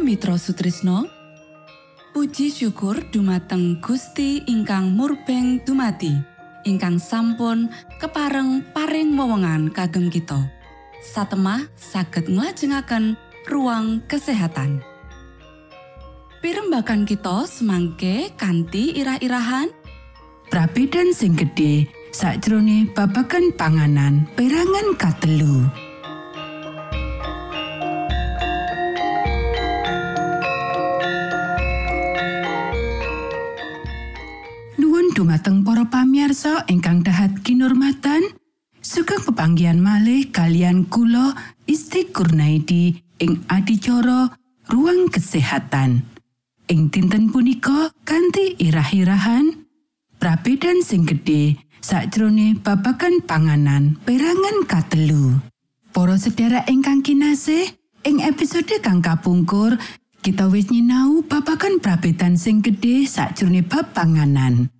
Mitra Sutrisno Puji syukur dumateng Gusti ingkang murbeng dumati ingkang sampun kepareng paring wewenngan kagem kita. Satemah saged nglajengaken ruang kesehatan. Pirembakan kita semangke kanthi irah-irahan. Prabedan sing gedhe sakjroning babagan panganan perangan katelu. Dumateng para pamiarsa ingkang dahat kinurmatan sugeng pepanggian malih kalian kula Isti Kurnaidi ing adicara ruang kesehatan ing dinten punika kanthi irah-irahan prabedan sing gedhe sakjrone babagan panganan perangan katelu Para sedherek ingkang kinasih ing episode kang kapungkur kita wis nyinau babagan prabedan sing gedhe sakjroning bab panganan.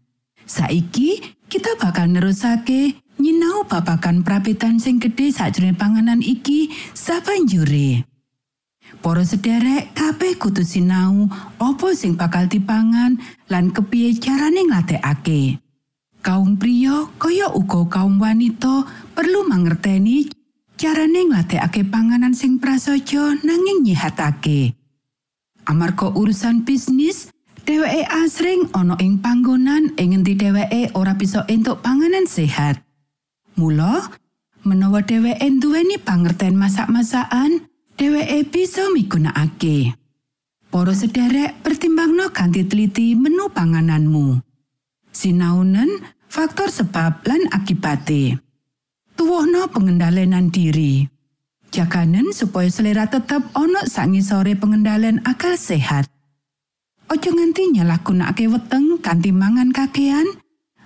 Saiki kita bakal nerusake nyinau babakan prapitan sing gedhe sakjroning panganan iki sabanjure. Para sederek kabeh kudu sinau apa sing bakal dipangan lan kepiye carane nglatekake. Kaum pria kaya uga kaum wanita perlu mangerteni carane nglatekake panganan sing prasaja nanging nyihatake. Amarga urusan bisnis, dheweke asring ana ing panggonan ing ngendi dheweke ora bisa entuk panganan sehat. Mula, menawa dheweke duweni pangerten masak-masakan, dheweke bisa migunakake. Para sederek pertimbangno kanthi teliti menu pangananmu. Sinaunen faktor sebab lan akibate. Tuwohno pengendalian diri. Jaganen supaya selera tetap ono sangisore pengendalian akal sehat. Ojo nganti nyalahgunakake weteng kanthi mangan kakean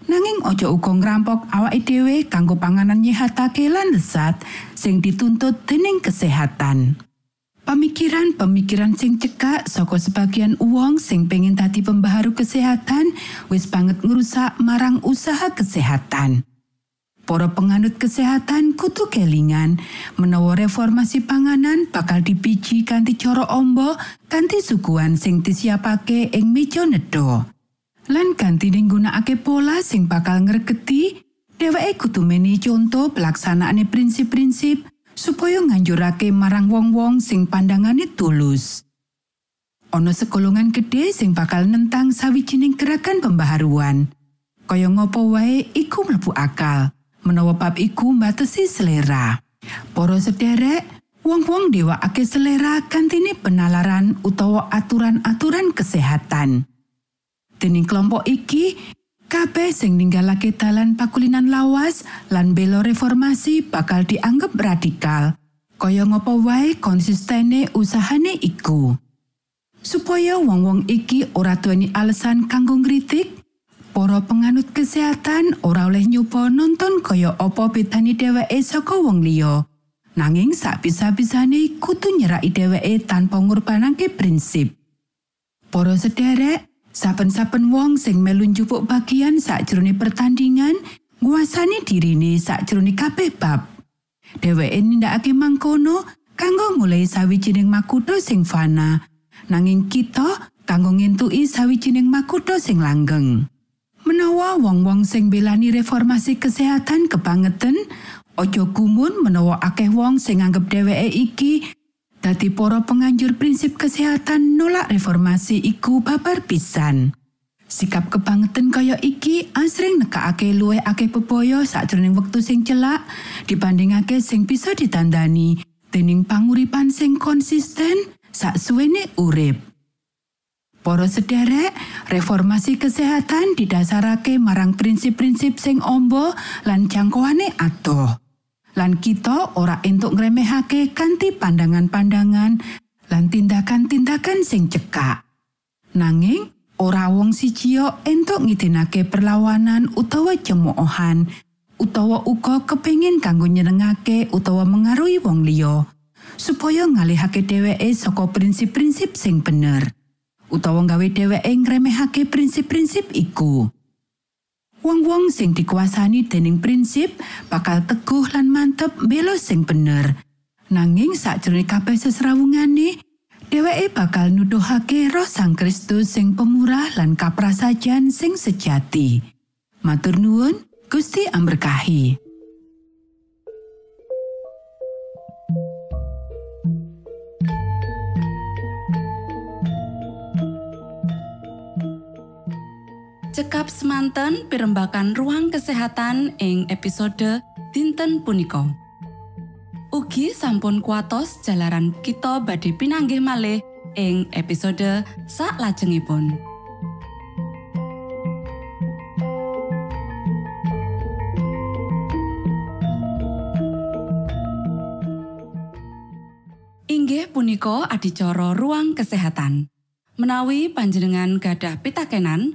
nanging ojo uga ngrampok awake dhewe kanggo panganan nyehatake lan lesat sing dituntut dening kesehatan. Pemikiran-pemikiran sing cekak saka sebagian uwong sing pengin tadi pembaharu kesehatan wis banget ngerusak marang usaha kesehatan. Para penganut kesehatan kutu kelingan menawa reformasi panganan bakal dipiji kanthi cara ombo kanthi suguhan sing disiapake ing meja nedha. Lan ganti nggunakake pola sing bakal ngregeti, dheweke kudu meni conto pelaksanaane prinsip-prinsip supaya nganjurake marang wong-wong sing pandangane tulus. Ono sekolongan gede sing bakal nentang sawijining gerakan pembaharuan. Kaya ngopo wae iku mlebu akal. Menawa bab iku mbatesi selera. Para sederek, Wong-wong ndewakake selera kantine penalaran utawa aturan-aturan kesehatan. Dening kelompok iki, kabeh sing ninggalake dalan pakulinan lawas lan belo reformasi bakal dianggap radikal. Kaya ngopo wae konsistene usahane iku. Supaya wong-wong iki ora duweni alasan kanggo ngritik, para penganut kesehatan ora oleh nyoba nonton kaya apa bedani dheweke saka wong liya. Nanging sak bisa-bisane kudu nyeraki dheweke tanpa ngorbanake prinsip. Para sederek, saben-saben wong sing melu njupuk bagian sakjroning pertandingan nguasani dirine sakjroning kabeh bab. Dheweke nindakake mangkono kanggo mulai sawijining makutha sing fana. Nanging kita kanggo ngentuki sawijining makutha sing langgeng. Menawa wong-wong sing belani reformasi kesehatan kebangetan, Ojo gumun menawa akeh wong sing nganggep dheweke iki dadi para penganjur prinsip kesehatan nolak reformasi iku babar pisan. Sikap kebangetan kaya iki asring nekakake luwih akeh bebaya sakjroning wektu sing celak dibandingake sing bisa ditandani dening panguripan sing konsisten sak suwene urip. Para sederek, reformasi kesehatan didasarake marang prinsip-prinsip sing ombo lan jangkauane atoh. lan kita ora entuk ngremehake kanthi pandangan-pandangan lan tindakan-tindakan sing cekak. Nanging ora wong siji entuk ngidinake perlawanan utawa cemoohan utawa uga kepingin kanggo nyenengake utawa mengaruhi wong liya supaya ngalihake dheweke saka prinsip-prinsip sing bener utawa gawe dheweke ngremehake prinsip-prinsip iku. Wong-wong sing dikuasani dening prinsip bakal teguh lan mantep belo sing bener. Nanging sakjroning kabeh sesrawungane, dheweke bakal nuduhake roh Sang Kristus sing pemurah lan kaprasajan sing sejati. Matur nuwun, Gusti amberkahi. Cekap semanten pimbakan ruang kesehatan ing episode dinten punika. Ugi sampun kuatos jalaran kita badhe pinanggih malih ing episode sak lajengipun inggih punika adicara ruang kesehatan. Menawi panjenengan gadah pitakenan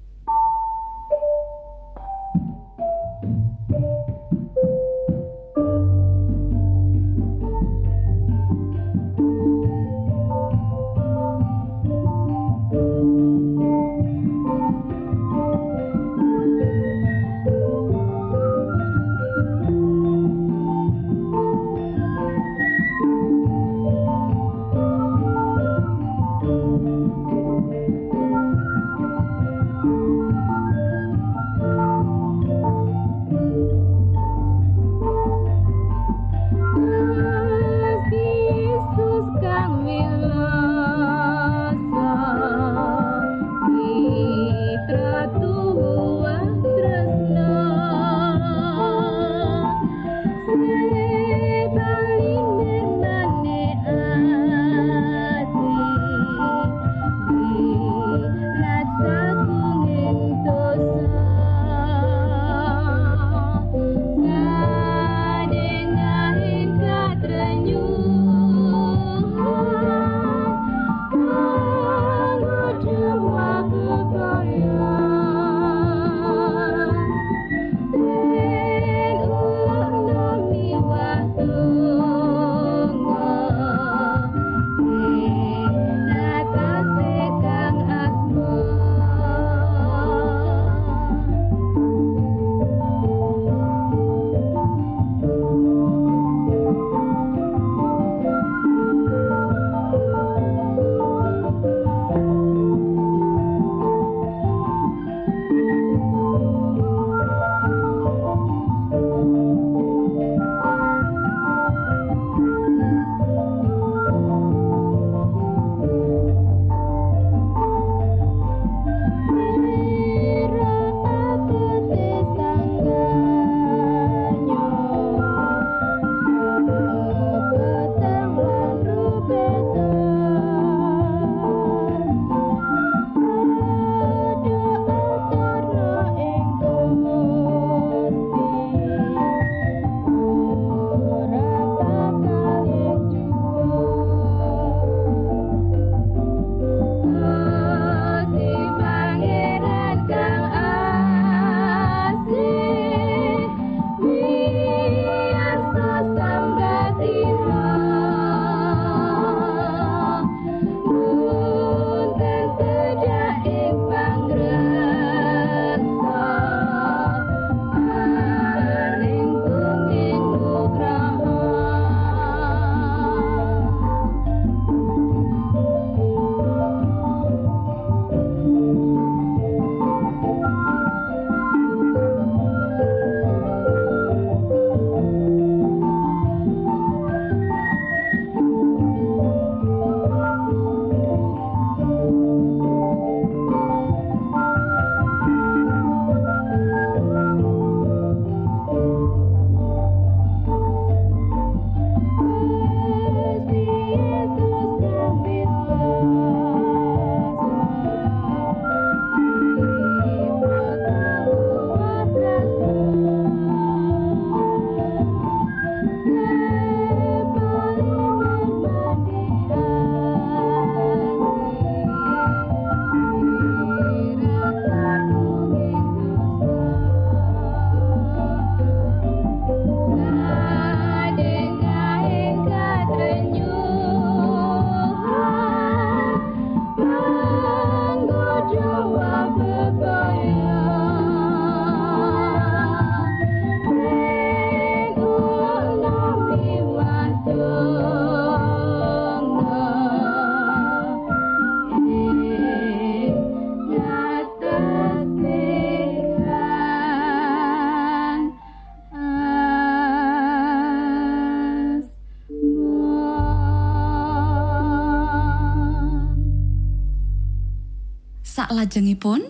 Salajengipun,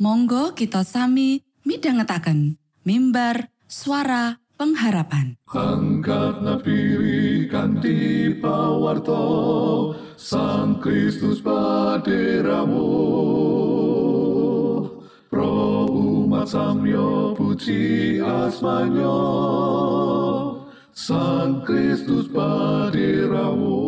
monggo kita sami midhangetaken mimbar suara pengharapan. Pawarto Sang Kristus paderamu Pro umat samyo puji asmanyo Sang Kristus paderamu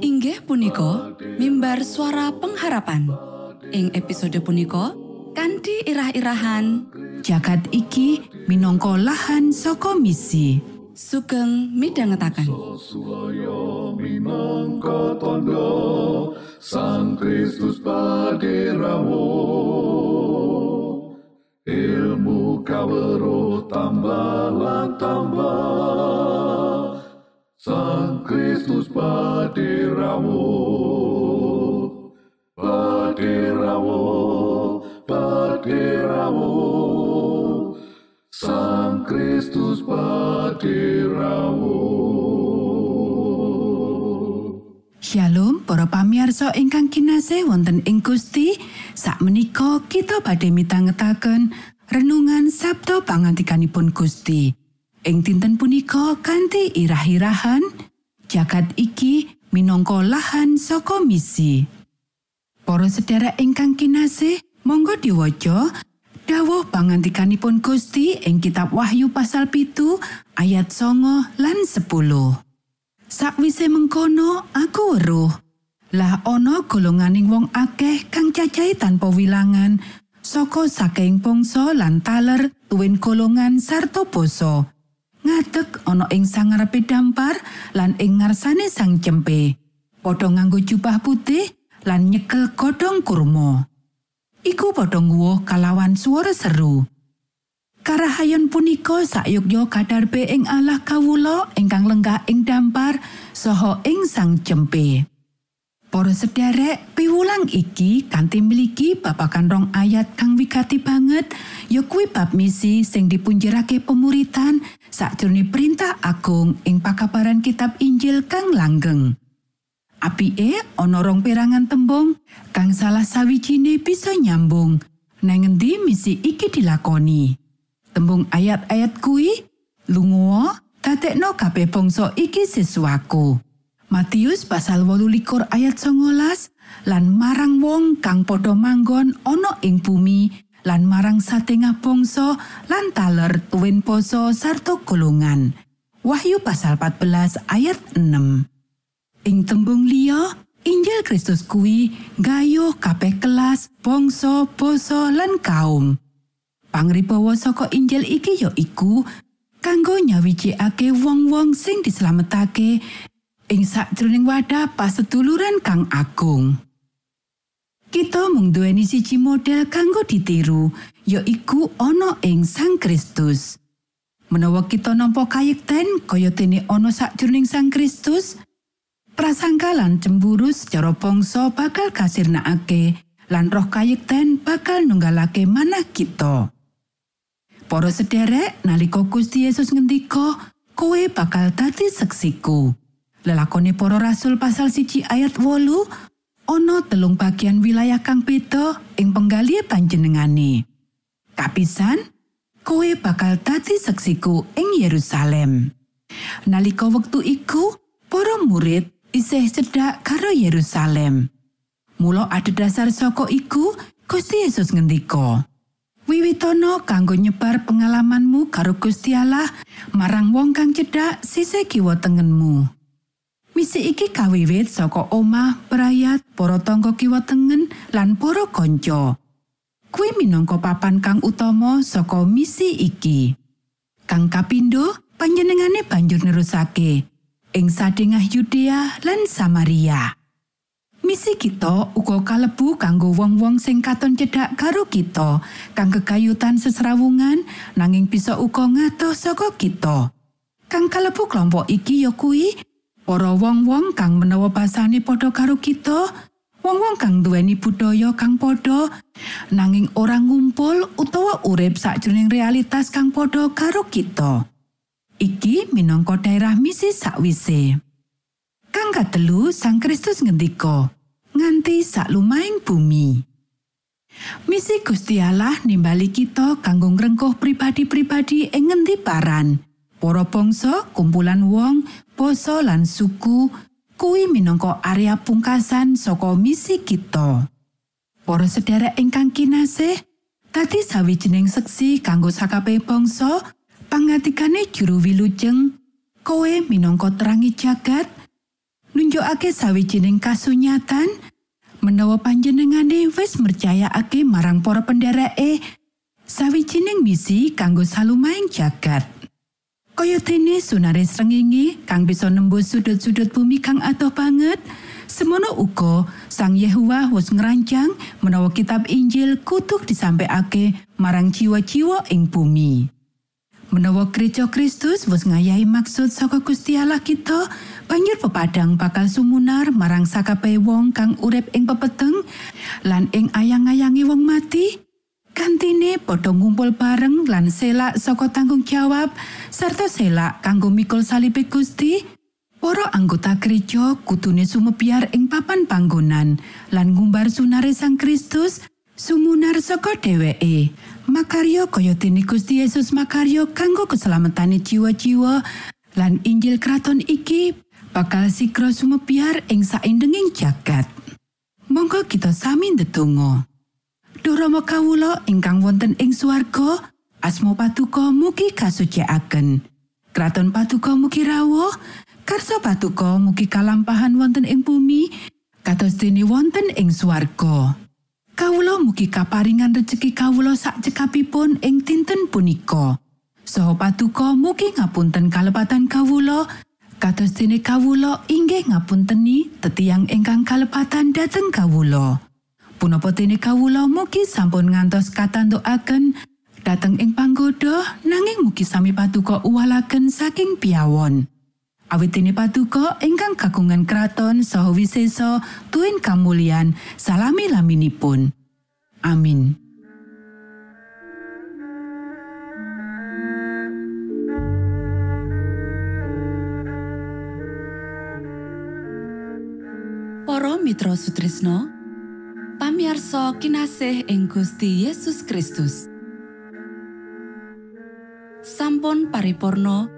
Inggih punika mimbar suara pengharapan. Ing episode punika kanthi irah-irahan Jagat iki minangka lahan saka misi. sugeng. Suaya minangka tondo Sang Kristus paderamu Ilmu kawero tambah tambah Sang Kristus paderamu Paderamu Paderamu Sang Kristus paderamu Shalom para pamiarsa ingkang kinasih wonten ing Gusti. Sakmenika kita badhe mitangetaken renungan Sabto pangantikanipun Gusti. Ing dinten punika kanthi irah-irahan jagat iki minangka lahan saka misi Para sedherek ingkang kinasih monggo diwaca dawuh pangantikanipun Gusti ing kitab Wahyu pasal pitu ayat songo lan 10 Sakwise mengkono aku weruh. Lah ana golonganing wong akeh kang cacahe tanpa wilangan saka saking bangsa lan taler tuwin golongan sarta basa. Ngadeg ana ing sangarepe dampar lan ing ngarsane sang cempe. Padha nganggo jubah putih lan nyekel godhong kurma. Iku padha nguwuh kalawan swara seru. Karahayon punika sayukya kadarbe ing Allah kawula ingkang lenggah ing dampar saha ing sang cempe. Para sederek, piwulang iki kanthi miliki babakan rong ayat kang wigati banget, ya kuwi bab misi sing dipunjerake pemuritan sakjroning perintah agung ing pakabaran kitab Injil kang langgeng. Apike ana rong perangan tembung kang salah sawijine bisa nyambung. Nang ngendi misi iki dilakoni? Tembung ayat-ayat kuwi lunga dadekno kabeh bangsa iki siswaku. Matius pasal 18 ayat 19 lan marang wong kang padha manggon ana ing bumi lan marang satengah bangsa lan taler tuwin poso sarta golongan. Wahyu pasal 14 ayat 6. Ing tembung liya, Injil Kristus kuwi gayuh kabeh kelas, bangsa, basa lan kaum. Pangribawa saka Injil iki ya iku kanggo nyawijikake wong-wong sing dislametake ing sakjroning wadah paseduluran kang agung. Kita mung duweni siji model kanggo ditiru, ya iku ana ing Sang Kristus. Menawa kita nampa kayekten kaya dene ana sakjroning Sang Kristus, prasangka lan cemburu secara bangsa bakal kasirnakake lan roh kayekten bakal nunggalake manah kita. Para sederek nalika Gusti Yesus ngendika, kowe bakal dadi seksiku. Lelakone para rasul pasal siji ayat wolu, ana telung bagian wilayah kang beda ing penggali panjenengane. Kapisan, kowe bakal dadi seksiku ing Yerusalem. Nalika wektu iku, para murid isih cedhak karo Yerusalem. Mula ada dasar saka iku, Gusti Yesus ngendika, Wiwitono kanggo nyebar pengalamanmu karo Gusti Allah marang wong kang cedhak sisih kiwa tengenmu. Misi iki kawiwit saka omah, perayat, para tangga kiwa tengen lan para kanca. Kuwi minangka papan kang utama saka misi iki. Kang kapindo panjenengane banjur nerusake ing sadengah Yudea lan Samaria. Misi kita uga kalebu kanggo wong-wong sing katon cedhak karo kita, kang kegayutan sesrawungan nanging bisa uga ngadoh saka kita. Kang kalebu kelompok iki ya kuwi para wong-wong kang menawa basane padha karo kita, wong-wong kang duweni budaya kang padha nanging ora ngumpul utawa urip sakjroning realitas kang padha karo kita. Iki minangka daerah misi sakwise. Kang katelu Sang Kristus ngendika, nganti sak lumahing bumi. Misi Gusti Allah nimbali kita kanggo ngrengkuh pribadi-pribadi ing ngendi paran. Para bangsa, kumpulan wong, basa lan suku kuwi minangka area pungkasan saka misi kita. Para sedherek ingkang kinasih, dadi sawijining seksi kanggo sakabeh bangsa, pangatikane juru wilujeng, kowe minangka terangi jagat, nunjukake sawijining kasunyatan, menawa panjenengane wis mercayakake marang para pendereke sawijining misi kanggo salumaing jagat. Kaya dene sunare srengenge kang bisa nembus sudut-sudut bumi kang adoh banget, semono uga Sang Yehuwa wis ngerancang menawa kitab Injil kutuk disampaiake marang jiwa-jiwa ing bumi. Menawa Gereja Kristus wis ngayahi maksud saka Gusti Allah kita, banjur pepadang bakal sumunar marang sakabeh wong kang urip ing pepeteng lan ing ayang-ayangi wong mati. Kantine padha ngumpul bareng lan selak saka tanggung jawab serta selak kanggo mikul salibe Gusti. Para anggota gereja kutune sumebiar ing papan panggonan lan ngumbar sunare Sang Kristus sumunar saka dheweke. Makaryo kaya dene Gusti Yesus makaryo kanggo keselamatane jiwa-jiwa lan Injil kraton iki bakal sigra sumebiar ing saindenging jagat. Monggo kita sami ndedonga. Duh Rama kawula ingkang wonten ing swarga, asma patuko mugi kasucikaken. Kraton patuko mugi rawuh, karsa patuko mugi kalampahan wonten ing bumi, kados dene wonten ing swarga. Kawula mugi kaparingan rejeki kawula sak cekapipun ing dinten punika. Saha patuko mugi ngapunten kalepatan kawula, kados dene kawula inggih ngapunteni tetiang ingkang kalepatan dhateng kawula. Punapa dene kawula mugi sampun ngantos katantukaken dhateng ing panggoda nanging mugi sami patuko uwalaken saking piawon. Awit dene patuko ingkang kagungan kraton saha wisesa tuwin kamulyan salami laminipun. Amin. Para Mitra Sutrisno pamiarsa kinasih ing Gusti Yesus Kristus sampun paripurno